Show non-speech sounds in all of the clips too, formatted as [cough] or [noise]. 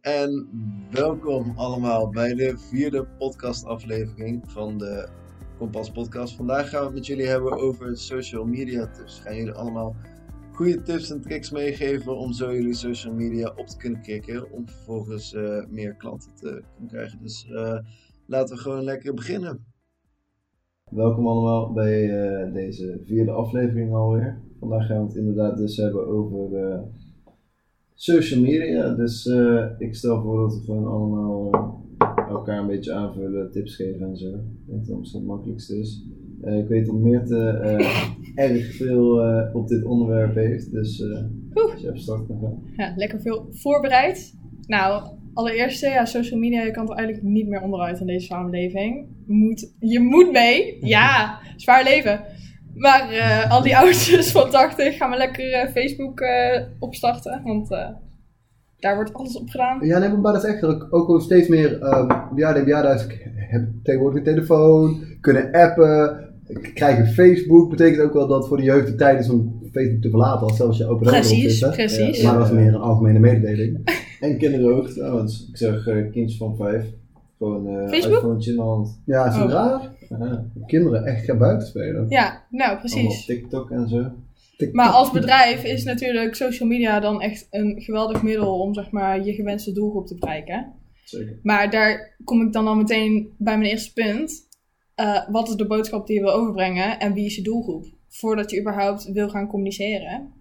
En welkom allemaal bij de vierde podcastaflevering van de Kompas Podcast. Vandaag gaan we het met jullie hebben over social media tips. Gaan jullie allemaal goede tips en tricks meegeven om zo jullie social media op te kunnen kicken. Om vervolgens eh, meer klanten te kunnen krijgen. Dus uh, laten we gewoon lekker beginnen. Welkom allemaal bij uh, deze vierde aflevering alweer. Vandaag gaan we het inderdaad dus hebben over social media. Dus uh, ik stel voor dat we gewoon allemaal uh, elkaar een beetje aanvullen, tips geven en zo. Ik denk dat het het makkelijkste is. Uh, ik weet dat Meerte erg veel op dit onderwerp heeft, dus als je even start kan gaan. Ja, lekker veel voorbereid. Nou, allereerst, ja, social media, je kan er eigenlijk niet meer onderuit in deze samenleving. Moet, je moet mee, [laughs] ja, zwaar leven. Maar uh, al die [laughs] oudjes van 80 gaan we lekker uh, Facebook uh, opstarten. Want daar wordt alles op gedaan. Ja, nee, maar dat is echt ook, ook steeds meer. Ja, de bejaarden hebben tegenwoordig een telefoon, kunnen appen, krijgen Facebook. Betekent ook wel dat voor de jeugd de tijd is om Facebook te verlaten. Als zelfs je open Precies, zitten. precies. Ja, maar dat is meer een algemene mededeling. [laughs] en kinderen ook trouwens. Ik zeg kindjes van vijf. Gewoon uh, iPhone in de hand. Ja, is oh. raar? Ja, kinderen echt gaan buiten spelen. Ja, nou precies. op TikTok en zo. TikTok. Maar als bedrijf is natuurlijk social media dan echt een geweldig middel om zeg maar je gewenste doelgroep te bereiken. Zeker. Maar daar kom ik dan al meteen bij mijn eerste punt. Uh, wat is de boodschap die je wil overbrengen en wie is je doelgroep? Voordat je überhaupt wil gaan communiceren,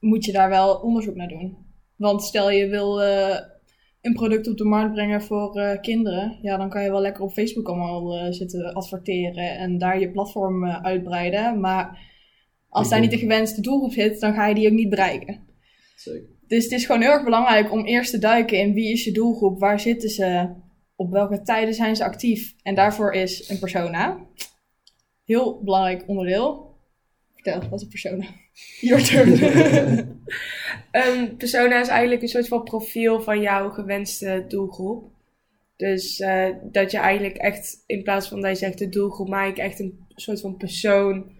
moet je daar wel onderzoek naar doen. Want stel je wil uh, een product op de markt brengen voor uh, kinderen, ja, dan kan je wel lekker op Facebook allemaal uh, zitten adverteren en daar je platform uh, uitbreiden. Maar als daar niet de gewenste doelgroep zit, dan ga je die ook niet bereiken. Zeker. Dus het is gewoon heel erg belangrijk om eerst te duiken in wie is je doelgroep, waar zitten ze, op welke tijden zijn ze actief. En daarvoor is een persona. Heel belangrijk onderdeel. Vertel, wat is een persona? Your [laughs] turn. Een persona is eigenlijk een soort van profiel van jouw gewenste doelgroep. Dus uh, dat je eigenlijk echt, in plaats van dat je zegt de doelgroep, maak ik echt een soort van persoon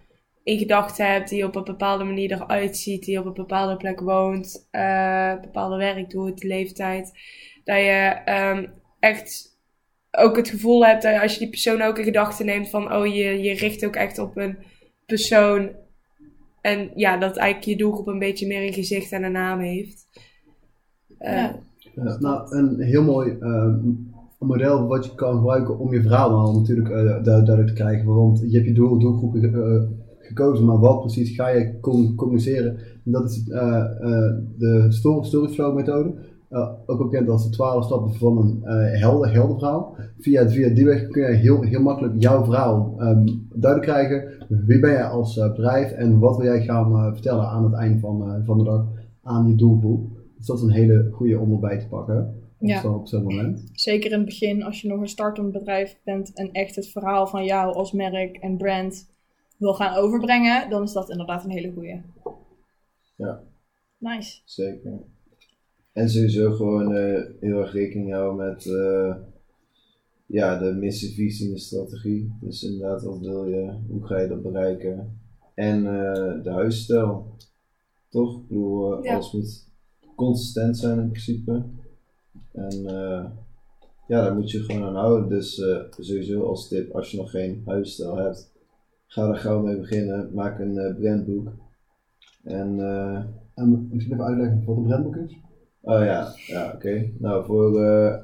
in gedachten hebt die op een bepaalde manier eruit ziet, die op een bepaalde plek woont, uh, bepaalde werk doet, leeftijd. Dat je um, echt ook het gevoel hebt dat als je die persoon ook in gedachten neemt van, oh je, je richt ook echt op een persoon en ja, dat eigenlijk je doelgroep een beetje meer een gezicht en een naam heeft. Uh, ja. ja. nou, een heel mooi uh, model wat je kan gebruiken om je verhaal dan natuurlijk uh, duidelijk te krijgen. Want je hebt je doel, doelgroep gekozen, maar wat precies ga je communiceren? En dat is de story, storyflow methode. Uh, ook bekend als de 12 stappen van een uh, helder, helder verhaal. Via, via die weg kun je heel, heel makkelijk jouw verhaal um, duidelijk krijgen. Wie ben jij als uh, bedrijf en wat wil jij gaan vertellen aan het eind van, van de dag aan je doelgroep. Dus dat is een hele goede om erbij te pakken. Ja. op zo'n moment. Zeker in het begin, als je nog een startend bedrijf bent en echt het verhaal van jou als merk en brand wil gaan overbrengen, dan is dat inderdaad een hele goede. Ja. Nice. Zeker. En sowieso gewoon uh, heel erg rekening houden met uh, ja, de missie, visie en de strategie. Dus inderdaad, wat wil je? Hoe ga je dat bereiken? En uh, de huisstijl. Toch? Ik bedoel, ja. alles moet consistent zijn in principe. En ja, daar moet je gewoon aan houden. Dus sowieso als tip, als je nog geen huisstijl hebt, ga er gauw mee beginnen. Maak een brandboek. En, en misschien even uitleggen wat een brandboek is? Oh ja, ja oké. Nou, voor uh,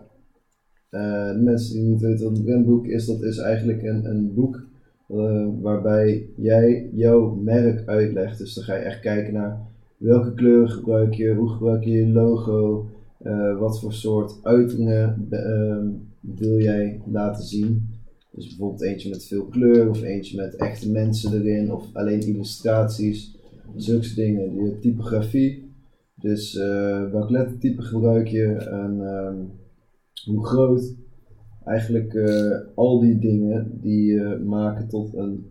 uh, de mensen die niet weten wat een brandboek is, dat is eigenlijk een, een boek uh, waarbij jij jouw merk uitlegt. Dus dan ga je echt kijken naar welke kleuren gebruik je, hoe gebruik je je logo, wat voor soort uitingen wil jij laten zien. Dus bijvoorbeeld eentje met veel kleur of eentje met echte mensen erin of alleen illustraties. Zulke dingen. Die typografie. Dus uh, welk lettertype gebruik je en um, hoe groot. Eigenlijk uh, al die dingen die uh, maken tot een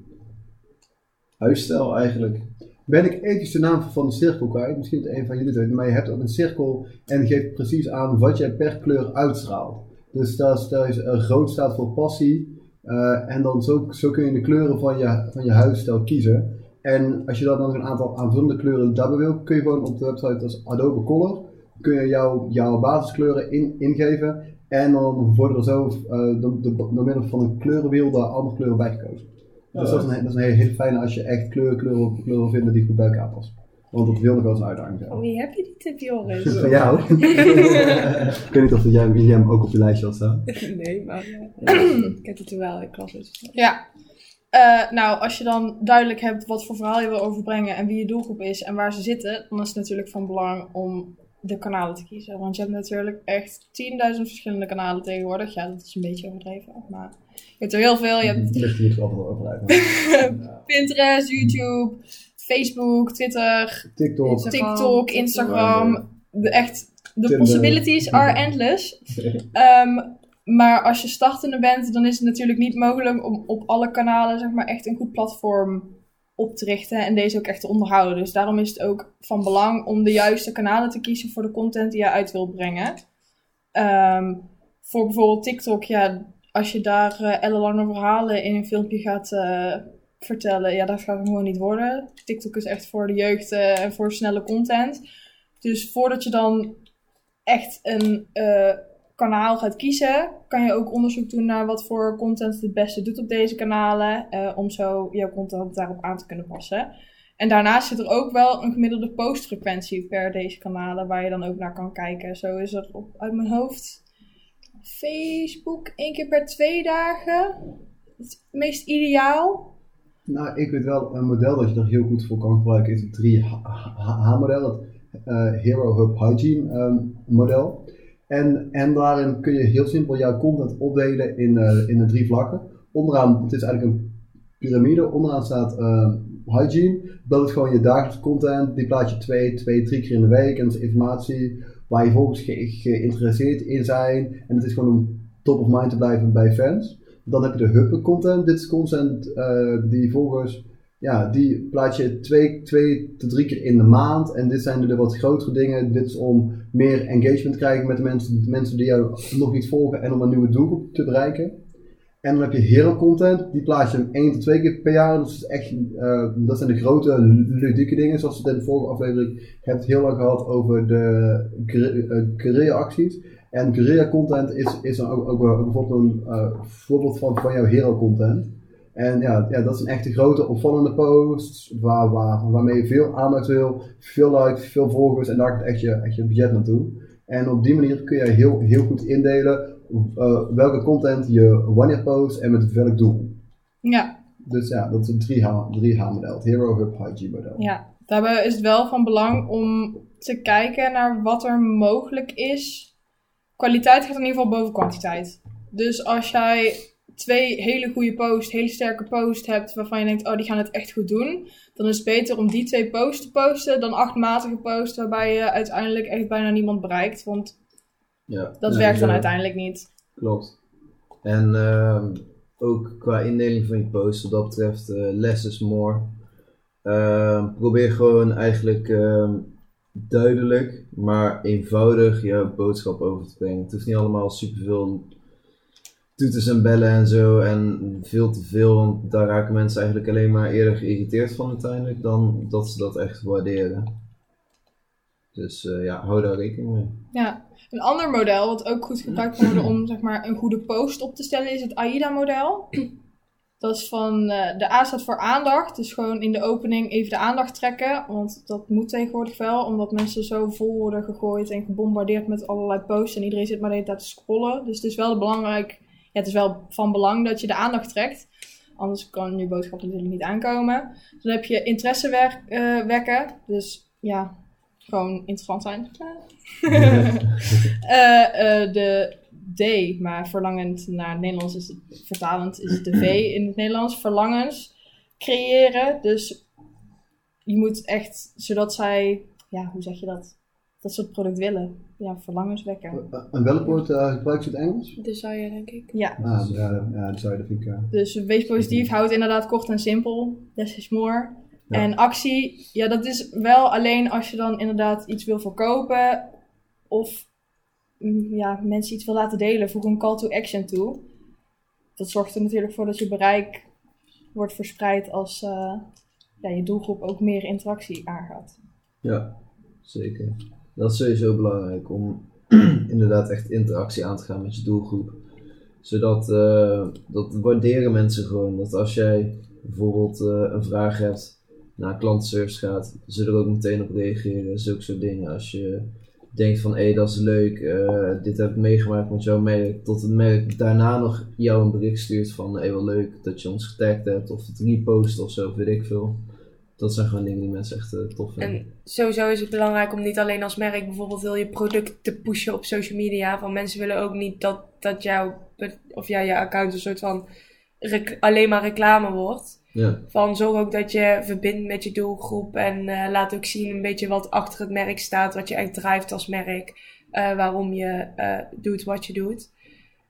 huisstijl eigenlijk. Ben ik eventjes de naam van de cirkel kwijt? Misschien het een van jullie weten, maar je hebt ook een cirkel en geeft precies aan wat jij per kleur uitstraalt. Dus dat is, rood staat voor passie. en dan zo, zo kun je de kleuren van je, van je huisstijl kiezen. En als je dan nog een aantal aanvullende kleuren daarbij wil, kun je gewoon op de website als Adobe Color kun je jouw, jouw basiskleuren in, ingeven. En dan worden er zo uh, door, door middel van een kleurenwiel daar andere kleuren bij gekozen. Dus dat is een, dat is een hele, hele fijne als je echt kleuren, kleuren, kleuren wil vinden die goed bij elkaar passen. Want dat wil nog wel eens een uitdaging zijn. Van wie heb je die tip, Joris? [laughs] Van jou. [laughs] ik weet niet of jij, jij hem ook op je lijstje had staan. Nee, maar [clears throat] ik heb het er wel in klas. Dus. Ja. Uh, nou, als je dan duidelijk hebt wat voor verhaal je wil overbrengen en wie je doelgroep is en waar ze zitten, dan is het natuurlijk van belang om de kanalen te kiezen. Want je hebt natuurlijk echt 10.000 verschillende kanalen tegenwoordig. Ja, dat is een beetje overdreven, maar je hebt er heel veel. Je hebt [laughs] Ligt. [laughs] Pinterest, YouTube, Facebook, Twitter, TikTok, Instagram. TikTok, Instagram. De, echt, de possibilities are [laughs] endless. um, maar als je startende bent, dan is het natuurlijk niet mogelijk om op alle kanalen zeg maar, echt een goed platform op te richten en deze ook echt te onderhouden. Dus daarom is het ook van belang om de juiste kanalen te kiezen voor de content die je uit wil brengen. Um, voor bijvoorbeeld TikTok, ja, als je daar uh, ellenlange verhalen in een filmpje gaat uh, vertellen, ja, dat gaat gewoon niet worden. TikTok is echt voor de jeugd uh, en voor snelle content. Dus voordat je dan echt een kanaal gaat kiezen, kan je ook onderzoek doen naar wat voor content het beste doet op deze kanalen, uh, om zo jouw content daarop aan te kunnen passen. En daarnaast zit er ook wel een gemiddelde postfrequentie per deze kanalen, waar je dan ook naar kan kijken. Zo is er op, uit mijn hoofd Facebook één keer per twee dagen het meest ideaal. Nou, ik weet wel een model dat je er heel goed voor kan gebruiken, is het 3H-model, het uh, Hero Hub Hygiene um, model. En, en daarin kun je heel simpel jouw content opdelen in, uh, in drie vlakken. Onderaan, het is eigenlijk een piramide, onderaan staat uh, hygiene. Dat is gewoon je dagelijkse content, die plaats je twee, twee, drie keer in de week. En dat is informatie waar je volgens ge geïnteresseerd in zijn. En het is gewoon om top of mind te blijven bij fans. Dan heb je de hub content. Dit is content uh, die volgens ja, die plaats je twee, twee tot drie keer in de maand. En dit zijn de wat grotere dingen. Dit is om meer engagement te krijgen met de mensen, de mensen die jou nog niet volgen en om een nieuwe doelgroep te bereiken. En dan heb je hero content, die plaats je één tot twee keer per jaar. Dus echt, uh, dat zijn de grote ludieke dingen, zoals we in de vorige aflevering hebben heel lang gehad over de career acties. En guerrilla content is, is dan ook, ook, bijvoorbeeld een uh, voorbeeld van, van jouw hero content. En ja, ja, dat is een echte grote opvallende post, waar, waar, waarmee je veel aandacht wil, veel likes, veel volgers en daar gaat echt je, echt je budget naartoe. En op die manier kun je heel, heel goed indelen uh, welke content je wanneer post en met welk doel. Ja. Dus ja, dat is een 3H-model, het Hero Hub Hygiene model. Ja, daarbij is het wel van belang om te kijken naar wat er mogelijk is. Kwaliteit gaat in ieder geval boven kwantiteit. Dus als jij twee hele goede posts, hele sterke posts hebt waarvan je denkt, oh die gaan het echt goed doen, dan is het beter om die twee posts te posten dan acht matige posts waarbij je uiteindelijk echt bijna niemand bereikt. Want ja, dat werkt dan uiteindelijk niet. Klopt. En uh, ook qua indeling van je posts, wat dat betreft, uh, less is more. Uh, probeer gewoon eigenlijk ehm, duidelijk, maar eenvoudig jouw boodschap over te brengen. Het hoeft niet allemaal superveel toeters en bellen en zo. En veel te veel, want daar raken mensen eigenlijk alleen maar eerder geïrriteerd van uiteindelijk dan dat ze dat echt waarderen. Dus uh, ja, hou daar rekening mee. Ja, een ander model wat ook goed gebruikt kan worden om zeg maar, een goede post op te stellen is het AIDA-model. Dat is van, uh, de A staat voor aandacht, dus gewoon in de opening even de aandacht trekken. Want dat moet tegenwoordig wel, omdat mensen zo vol worden gegooid en gebombardeerd met allerlei posts. En iedereen zit maar de te scrollen. Dus het is wel belangrijk ja, het is wel van belang dat je de aandacht trekt. Anders kan je boodschap natuurlijk niet aankomen. Dan heb je interesse uh, wekken. Dus ja, gewoon interessant zijn. uh, [laughs] uh, de D, maar verlangend naar het Nederlands is het vertalend, is het de V in het Nederlands. Verlangens creëren. Dus je moet echt, zodat zij, ja, hoe zeg je dat? Dat ze het product willen ja, verlangens wekken. En welk woord uh, gebruikt je het Engels? Desire, denk ik. Ja. Ah, ja, ja desire, dat vind ik... Uh... Dus wees positief, houd inderdaad kort en simpel. Less is more. En actie, ja, dat is wel alleen als je dan inderdaad iets wil verkopen of mm, ja, mensen iets wil laten delen. Voeg een call to action toe. Dat zorgt er natuurlijk voor dat je bereik wordt verspreid als uh, ja, je doelgroep ook meer interactie aangaat. Ja, zeker. Dat is sowieso belangrijk om [clears throat] inderdaad echt interactie aan te gaan met je doelgroep. Zodat uh, dat waarderen mensen gewoon. Dat als jij bijvoorbeeld uh, een vraag hebt naar klantenservice gaat, ze er ook meteen op reageren. Zulke soort dingen. Als je denkt van hé, dat is leuk, uh, dit heb ik meegemaakt met jouw merk, tot het merk daarna nog jou een bericht stuurt van hé, hey, wel leuk dat je ons getagd hebt of het repost of zo, weet ik veel. Dat zijn gewoon dingen die mensen echt uh, tof vinden. En sowieso is het belangrijk om niet alleen als merk bijvoorbeeld wil je product te pushen op social media. Van mensen willen ook niet dat, dat jouw, of ja, je account een soort van alleen maar reclame wordt. Ja. Van zorg ook dat je verbindt met je doelgroep en uh, laat ook zien een beetje wat achter het merk staat, wat je echt drijft als merk, uh, waarom je doet wat je doet.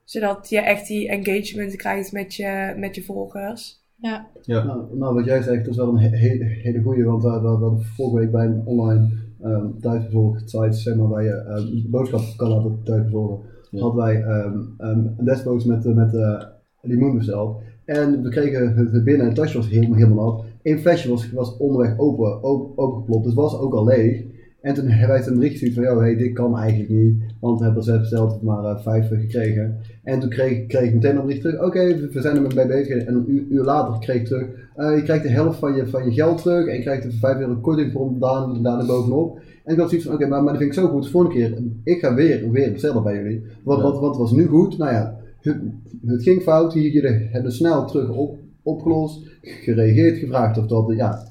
Zodat je echt die engagement krijgt met je, met je volgers. Ja. ja. Nou, nou, wat jij zegt, dat is wel een hele, hele goede, want we, we, hadden vorige week bij een online um, thuisbezorgd site, zeg maar, waar je um, boodschappen kan laten thuisbezorgen, ja. hadden wij um, um, een dashboard met, met uh, limoen besteld. En we kregen het binnen en het tasje was helemaal, helemaal nat. Eén flesje was, was onderweg open, open, opengeplopt, dus was ook al leeg. En toen hebben wij een bericht van, joh, hey, dit kan eigenlijk niet, want we hebben zelf besteld maar uh, vijf gekregen. En toen kreeg, kreeg ik meteen een bericht terug, oké, okay, we zijn er mee bezig. En een uur, uur later kreeg ik terug, uh, je krijgt de helft van je, van je geld terug en je krijgt er 5 euro korting voor daar, daar bovenop. En ik had zoiets van, oké, okay, maar, maar dat vind ik zo goed, de volgende keer, ik ga weer, weer bestellen bij jullie. Want, ja. want het was nu goed, nou ja, het, het ging fout, jullie hebben snel terug op, opgelost, gereageerd, gevraagd of dat, ja,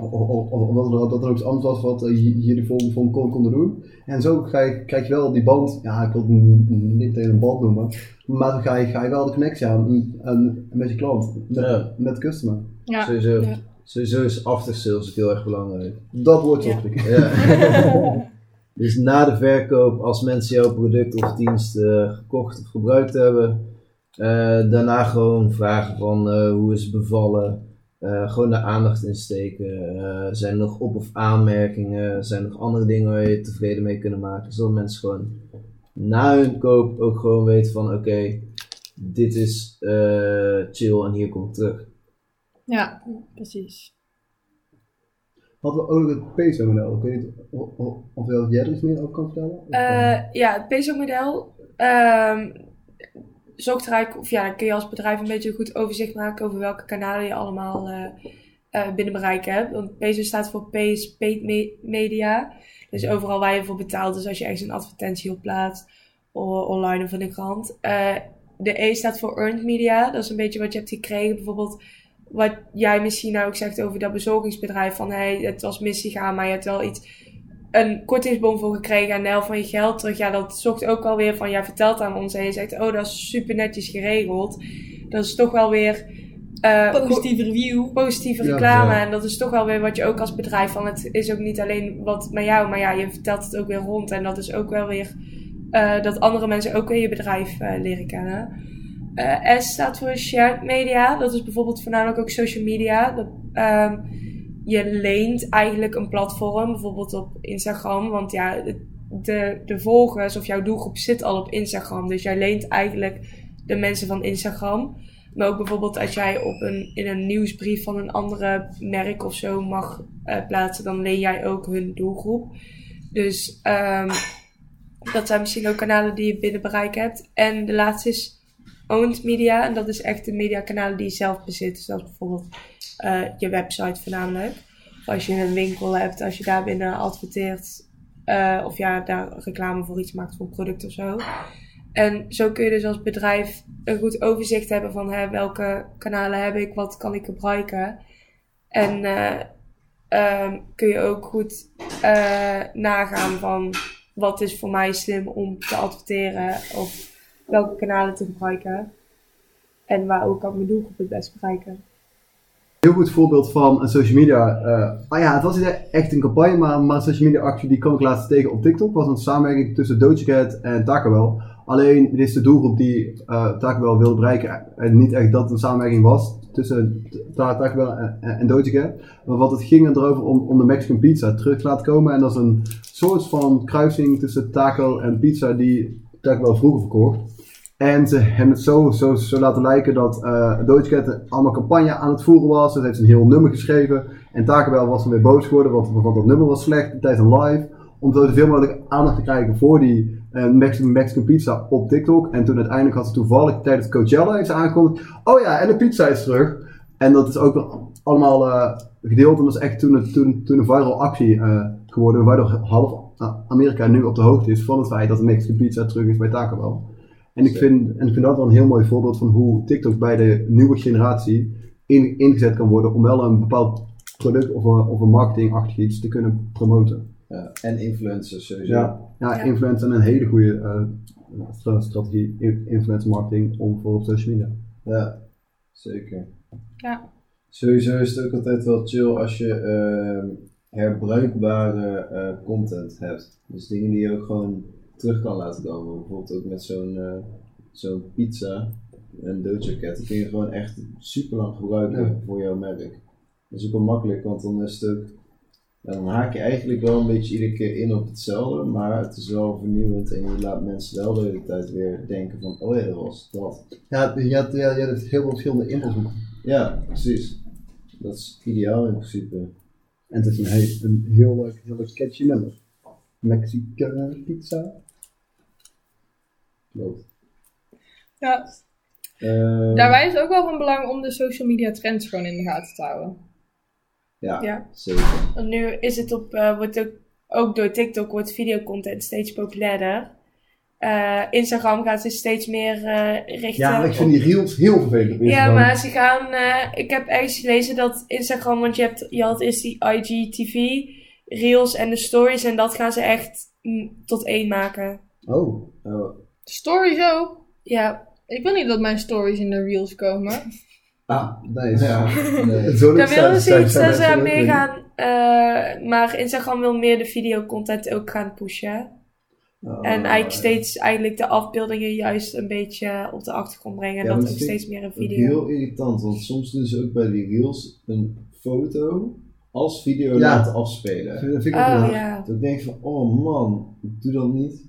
of dat, er, dat er ook iets anders was wat jullie voor, voor kon, konden doen. En zo ga je, krijg je wel die band, ja, ik wil het niet tegen een band noemen, maar dan ga je, ga je wel de connectie aan, met je klant, met, Ja. met de customer. Ja. Sowieso, Ja. sowieso is after sales heel erg belangrijk. Dat wordt zo. Ja. [laughs] dus na de verkoop, als mensen jouw product of dienst eh, gekocht of gebruikt hebben, eh, daarna gewoon vragen van eh, hoe is het bevallen, eh, gewoon daar aandacht in steken. Eh, zijn er nog op- of aanmerkingen, zijn er nog andere dingen waar je tevreden mee kunnen maken, zodat mensen gewoon na hun koop ook gewoon weten van oké, dit is eh, chill en hier kom ik terug. Ja, precies. Hadden we ook nog het peso-model. Ik weet niet of, of, of jij er iets meer over kan vertellen? Ja, het peso-model zorgt er eigenlijk, of ja, dan kun je als bedrijf een beetje een goed overzicht maken over welke kanalen je allemaal eh, binnen bereik hebt. Want peso staat voor Pay is Paid Me- Media. Dus overal waar je voor betaalt. Dus als je ergens een advertentie op plaatst, online of in de krant. Eh, de E staat voor Earned Media. Dat is een beetje wat je hebt gekregen. Bijvoorbeeld wat jij misschien nou ook zegt over dat bezorgingsbedrijf. Van hey, het was misgegaan, maar je hebt wel iets een kortingsbon voor gekregen en de helft van je geld terug. Ja, dat zorgt ook alweer van, jij vertelt aan ons en je zegt, oh, dat is super netjes geregeld. Dat is toch wel weer eh, Positieve review. positieve Ja, reclame. ja. En dat is toch wel weer wat je ook als bedrijf van, het is ook niet alleen wat met jou, maar ja, je vertelt het ook weer rond. En dat is ook wel weer eh, dat andere mensen ook weer je bedrijf eh, leren kennen. Eh, S staat voor shared media. Dat is bijvoorbeeld voornamelijk ook social media. Dat, ehm, je leent eigenlijk een platform, bijvoorbeeld op Instagram. Want ja, de, de volgers of jouw doelgroep zit al op Instagram. Dus jij leent eigenlijk de mensen van Instagram. Maar ook bijvoorbeeld als jij op een, in een nieuwsbrief van een andere merk of zo mag eh, plaatsen, dan leen jij ook hun doelgroep. Dus ehm, dat zijn misschien ook kanalen die je binnen bereik hebt. En de laatste is owned media. En dat is echt de mediakanalen die je zelf bezit. Dus dat bijvoorbeeld eh, je website voornamelijk. Als je een winkel hebt, als je daar binnen adverteert. eh, of ja, daar reclame voor iets maakt voor een product of zo. En zo kun je dus als bedrijf een goed overzicht hebben van hè, welke kanalen heb ik, wat kan ik gebruiken. En eh, ehm, kun je ook goed nagaan van wat is voor mij slim om te adverteren of welke kanalen te gebruiken. En waar ook kan mijn doelgroep het best bereiken. Heel goed voorbeeld van een social media. eh ah ja, het was niet echt een campagne, maar, een social media actie die kwam ik laatst tegen op TikTok. Was een samenwerking tussen Doja en Taco Bell. Alleen, dit is de doelgroep die uh, Taco Bell wilde bereiken. En niet echt dat het een samenwerking was tussen Ta- Taco Bell en, en. Maar wat het ging erover om, om de Mexican pizza terug te laten komen. En dat is een soort van kruising tussen taco en pizza die Taco Bell vroeger verkocht. En ze hebben het zo, zo, laten lijken dat uh, allemaal campagne aan het voeren was. Ze heeft een heel nummer geschreven. En Taco Bell was dan weer boos geworden, want, want dat nummer was slecht tijdens een live. om zoveel mogelijk aandacht te krijgen voor die eh, Mexican, pizza op TikTok. En toen uiteindelijk had ze toevallig tijdens Coachella iets aangekondigd. Oh ja, en de pizza is terug. En dat is ook allemaal eh, gedeeld. En dat is echt toen, het- toen, toen een viral actie eh, geworden. Waardoor half Amerika nu op de hoogte is van het feit dat de Mexican pizza terug is bij Taco. En ik, vind, en ik vind dat wel een heel mooi voorbeeld van hoe TikTok bij de nieuwe generatie in, ingezet kan worden om wel een bepaald product of een, of een marketingachtig iets te kunnen promoten. Ja, en influencers sowieso. Ja, ja, Ja. influencer een hele goede eh, stra- strategie, in- influencer marketing om voor op social media. Ja, zeker. Ja. Sowieso is het ook altijd wel chill als je ehm, herbruikbare eh, content hebt. Dus dingen die je ook gewoon terug kan laten komen. Bijvoorbeeld ook met zo'n eh, zo'n pizza, een Doja Cat. Die kun je gewoon echt super lang gebruiken Ja. voor jouw merk. Dat is ook wel makkelijk, want dan is het ook... ja, dan haak je eigenlijk wel een beetje iedere keer in op hetzelfde, maar het is wel vernieuwend en je laat mensen wel de hele tijd weer denken van, oh ja, dat was dat. Ja, je hebt, ja, je hebt heel veel verschillende invalshoeken. Ja, precies. Dat is ideaal in principe. En het is een, heel, een heel leuk, heel leuk catchy nummer. Mexican pizza. Klopt. Ja, Ehm, daarbij is het ook wel van belang om de social media trends gewoon in de gaten te houden. Ja, Ja. zeker. Want nu is het op, eh, wordt ook, ook door TikTok wordt videocontent steeds populairder. Eh, Instagram gaat zich steeds meer eh, richten Ja, maar ik vind die reels heel vervelend. op Ja, maar ze gaan. eh, ik heb ergens gelezen dat Instagram, want je, hebt, je had eerst die IGTV, Reels en de Stories, en dat gaan ze echt mm, tot één maken. Oh. Stories ook. Ja, Ik wil niet dat mijn stories in de reels komen. [laughs] Ah, nice. ja. Nee. Daar willen ze iets dat ze mee gaan. eh, maar Instagram wil meer de videocontent ook gaan pushen. Oh, En eigenlijk ja. steeds eigenlijk de afbeeldingen juist een beetje op de achtergrond brengen. En Ja, dat ook steeds meer een Ook video. Heel irritant, want soms doen ze ook bij die reels een foto als video Ja. laten afspelen. Dat vind ik ook Oh ja. Dat ik denk van, oh man, doe dat niet.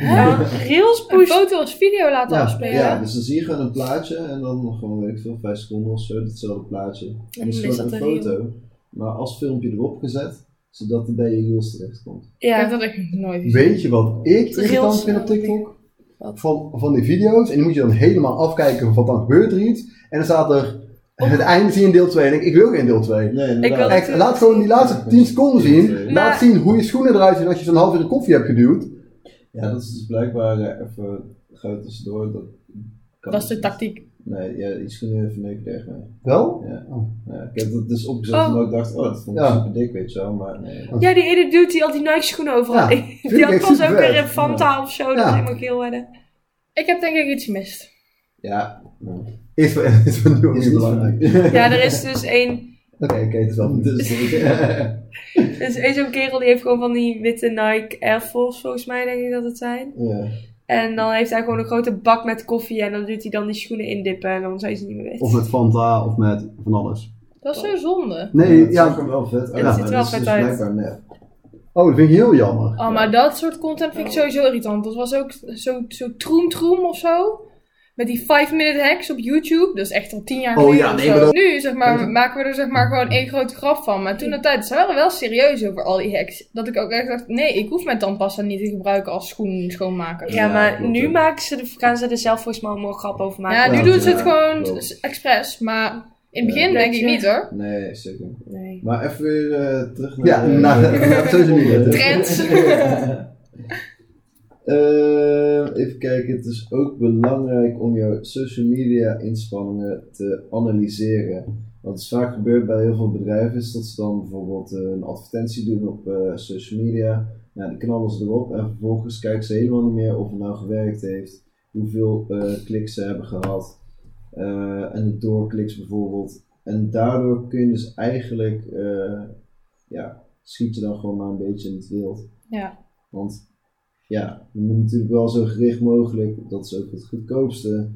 Ja, Reels Een foto als video laten Ja, afspelen. Ja, dus dan zie je gewoon een plaatje en dan gewoon, weet ik veel, 5 seconden of zo, hetzelfde plaatje. En dan dat is is gewoon dat een reel. foto, maar als filmpje erop gezet, zodat het bij je reels terecht komt. Ik heb Ja. dat echt nooit gezien. Weet je wat ik irritant Reels, vind op TikTok? Wat? Van, van die video's. En die moet je dan helemaal afkijken, want dan gebeurt er iets. En dan staat er, het einde zie je in deel 2. En ik, ik wil geen deel 2. Nee, wil. Echt, laat gewoon die laatste 10 seconden zien. Maar- Laat zien hoe je schoenen eruit zien als je zo'n half uur een koffie hebt geduwd. Ja, dat is dus blijkbaar eh, even groot tussendoor. Dat, kan Dat is de tactiek. Nee, ja, schoenen verneuken er echt mee. Wel? Ja. Oh. Ja, ik heb dat dus opgezet Oh. omdat ik dacht, oh, dat vond ik Ja. super dik, weet je wel, maar nee. Ja, die ene dude die al die Nike schoenen overal. Ja, die had pas ook weer in Fanta of zo, dat helemaal geel werden. Ik heb denk ik iets gemist. Ja, nou, Is is voor nu ook belangrijk. Ja, er is dus één, Oké, oké, het is wel goed. [laughs] Dus, er zo'n kerel die heeft gewoon van die witte Nike Air Force, volgens mij denk ik dat het zijn. ja. En dan heeft hij gewoon een grote bak met koffie en dan doet hij dan die schoenen indippen en dan zijn ze niet meer wit. Of met Fanta of met van alles. Dat is zo zonde. Nee, het ja. zag er wel vet uit. Het ziet er wel vet dus uit. Oh, dat vind ik heel jammer. Oh, maar dat soort content vind ik sowieso irritant. Dat was ook zo, zo troem troem of zo. Met die 5-minute hacks op YouTube. Dat is echt al 10 jaar Oh, geleden ja, nee, zo. maar dat- Nu zeg maar, maken we er zeg maar gewoon één grote grap van. Maar toen de tijd, ze waren wel serieus over al die hacks. Dat ik ook echt dacht, nee, ik hoef mijn tandpasta niet te gebruiken als schoen schoonmaker. Ja, Ja, maar nu maken ze de, gaan ze er zelf volgens mij allemaal grap over maken. Ja, nu Ja, doen ze het gewoon klopt. expres. Maar in het Ja. begin denk ik niet hoor. Nee, zeker. Nee. Maar even weer eh, terug naar... Ja, de- [laughs] [laughs] naar- naar media. Trends. [laughs] Eh, even kijken, het is ook belangrijk om jouw social media inspanningen te analyseren. Wat is vaak gebeurt bij heel veel bedrijven is dat ze dan bijvoorbeeld eh, een advertentie doen op eh, social media. Nou, die knallen ze erop en vervolgens kijken ze helemaal niet meer of het nou gewerkt heeft, hoeveel kliks ze hebben gehad eh, en de doorkliks bijvoorbeeld. En daardoor kun je dus eigenlijk, ja, schiet je dan gewoon maar een beetje in het wild. Ja. Want ja, je moet natuurlijk wel zo gericht mogelijk, dat is ook het goedkoopste.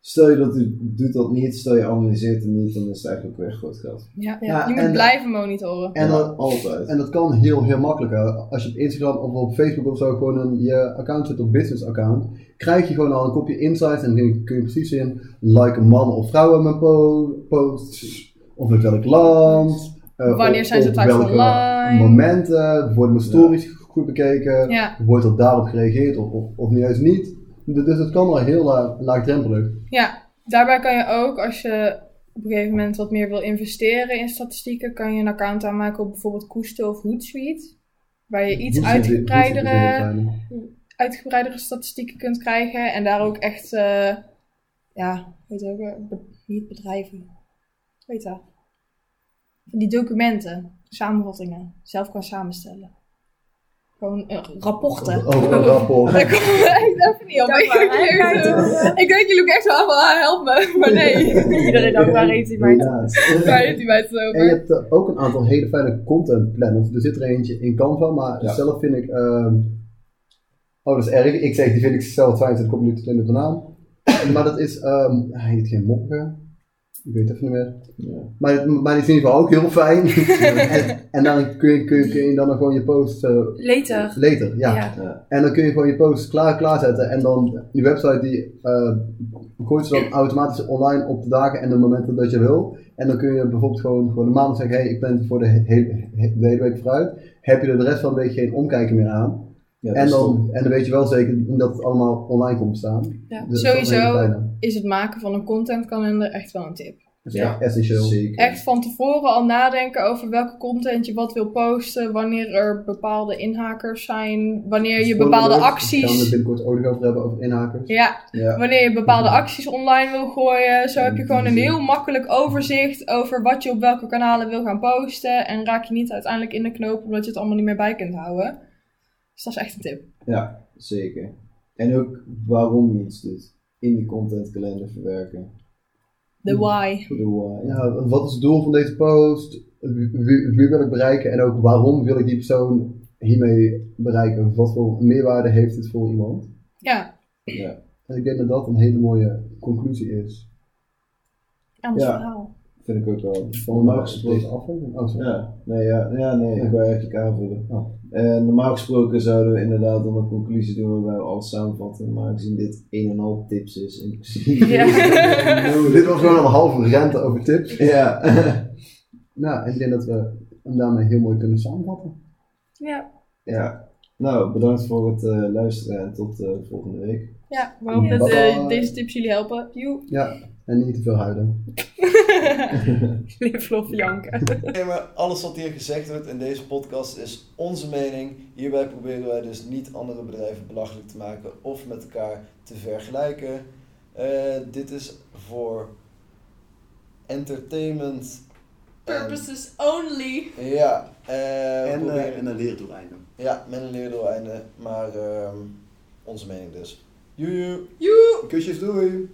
Stel je dat u doet dat niet, stel je analyseert het niet, dan is het eigenlijk weer groot geld. Ja. Ja, je moet en- blijven monitoren. En Ja, dat, altijd. En dat kan heel, heel makkelijk. Hè. Als je op Instagram of op Facebook of zo gewoon een, je account zet op business account, krijg je gewoon al een kopje insights en dan kun je precies in like mannen of vrouwen mijn po posts, of met welk land, Eh, Wanneer op- zijn ze op thuis welke online? momenten, worden mijn stories goed bekeken, Ja, wordt er daarop gereageerd of, of, of juist niet. Dus dus het kan wel heel la- laagdrempelig. ja. Daarbij kan je ook, als je op een gegeven moment wat meer wil investeren in statistieken, kan je een account aanmaken op bijvoorbeeld Koesto of Hootsuite. Waar je iets uitgebreidere, in uitgebreidere statistieken kunt krijgen. En daar ook echt, eh, ja, weet ook, be- niet bedrijven. Weet dat? Die documenten, samenvattingen, zelf kan samenstellen. Gewoon eh, rapporten. Over een rapport. Daar [laughs] kom ik echt even niet op. Ik, maar, ik, hè, ik, ik denk jullie ook echt aan van, help me. Maar nee. Iedereen dacht, waar heeft hij mij Inderdaad. Waar heeft hij mij het En je over? hebt eh, ook een aantal hele fijne content planners. Er zit er eentje in Canva, maar Ja. zelf vind ik... ehm, Oh, dat is erg. Ik zeg, die vind ik zelf fijn, dus ik kom nu te de naam. maar dat is... ehm hij heet geen Mokke. Ik weet het even niet meer. Ja. Maar, maar die is in ieder geval ook heel fijn. en, [laughs] en dan kun je, kun, je, kun je dan gewoon je post... eh, Later. later, ja. Ja. En dan kun je gewoon je post klaar, klaarzetten. En dan die website die eh, gooit ze dan automatisch online op de dagen en de momenten dat je wil. En dan kun je bijvoorbeeld gewoon, gewoon een maand zeggen, hey, ik ben voor de, he- de hele week vooruit. Heb je er de rest van de week geen omkijken meer aan. Ja, en, dan, en dan weet je wel zeker dat het allemaal online komt staan. Ja, Dus sowieso is het maken van een contentkalender echt wel een tip. Dat is Ja, echt essentieel. Zeker. Echt van tevoren al nadenken over welke content je wat wil posten, wanneer er bepaalde inhakers zijn, wanneer je bepaalde alert, Daar gaan we het acties... binnenkort ook nog over hebben, over inhakers. Ja, Ja. wanneer je bepaalde acties online wil gooien. Zo heb je gewoon een heel makkelijk overzicht over wat je op welke kanalen wil gaan posten. En raak je niet uiteindelijk in de knoop omdat je het allemaal niet meer bij kunt houden. Dus dat is echt een tip. Ja, zeker. En ook waarom je iets doet. In die contentkalender verwerken. De why. Voor de why. Ja, wat is het doel van deze post? Wie, wil ik bereiken? En ook waarom wil ik die persoon hiermee bereiken? Wat voor meerwaarde heeft het voor iemand? Ja, Ja. En ik denk dat dat een hele mooie conclusie is het Ja. verhaal. Vind ik ook wel. van Normaal deze gesproken. aflevering. Oh, sorry. Ja, nee, ja, ja, nee, ik wil eigenlijk aanvullen. Oh. Eh, normaal gesproken zouden we inderdaad dan een conclusie doen waarbij we alles samenvatten, maar aangezien dit een en al tips is in principe. Ja. [laughs] [laughs] Dit was gewoon een halve rente over tips. ja. [laughs] Nou, ik denk dat we hem daarmee heel mooi kunnen samenvatten. Ja. ja. Nou, bedankt voor het eh, luisteren en tot eh, volgende week. Ja, we hopen dat eh, deze tips jullie helpen. Joe. Ja, en niet te veel huilen. [laughs] Fluff janken. Nee, maar alles wat hier gezegd wordt in deze podcast is onze mening. Hierbij proberen wij dus niet andere bedrijven belachelijk te maken of met elkaar te vergelijken. Eh, dit is voor entertainment. en- Purposes only. ja, eh, we En, proberen- uh, en een leerdoeleinden. ja, met een leerdoeleinde, maar ehm, onze mening dus. Joe. Kusjes, doei!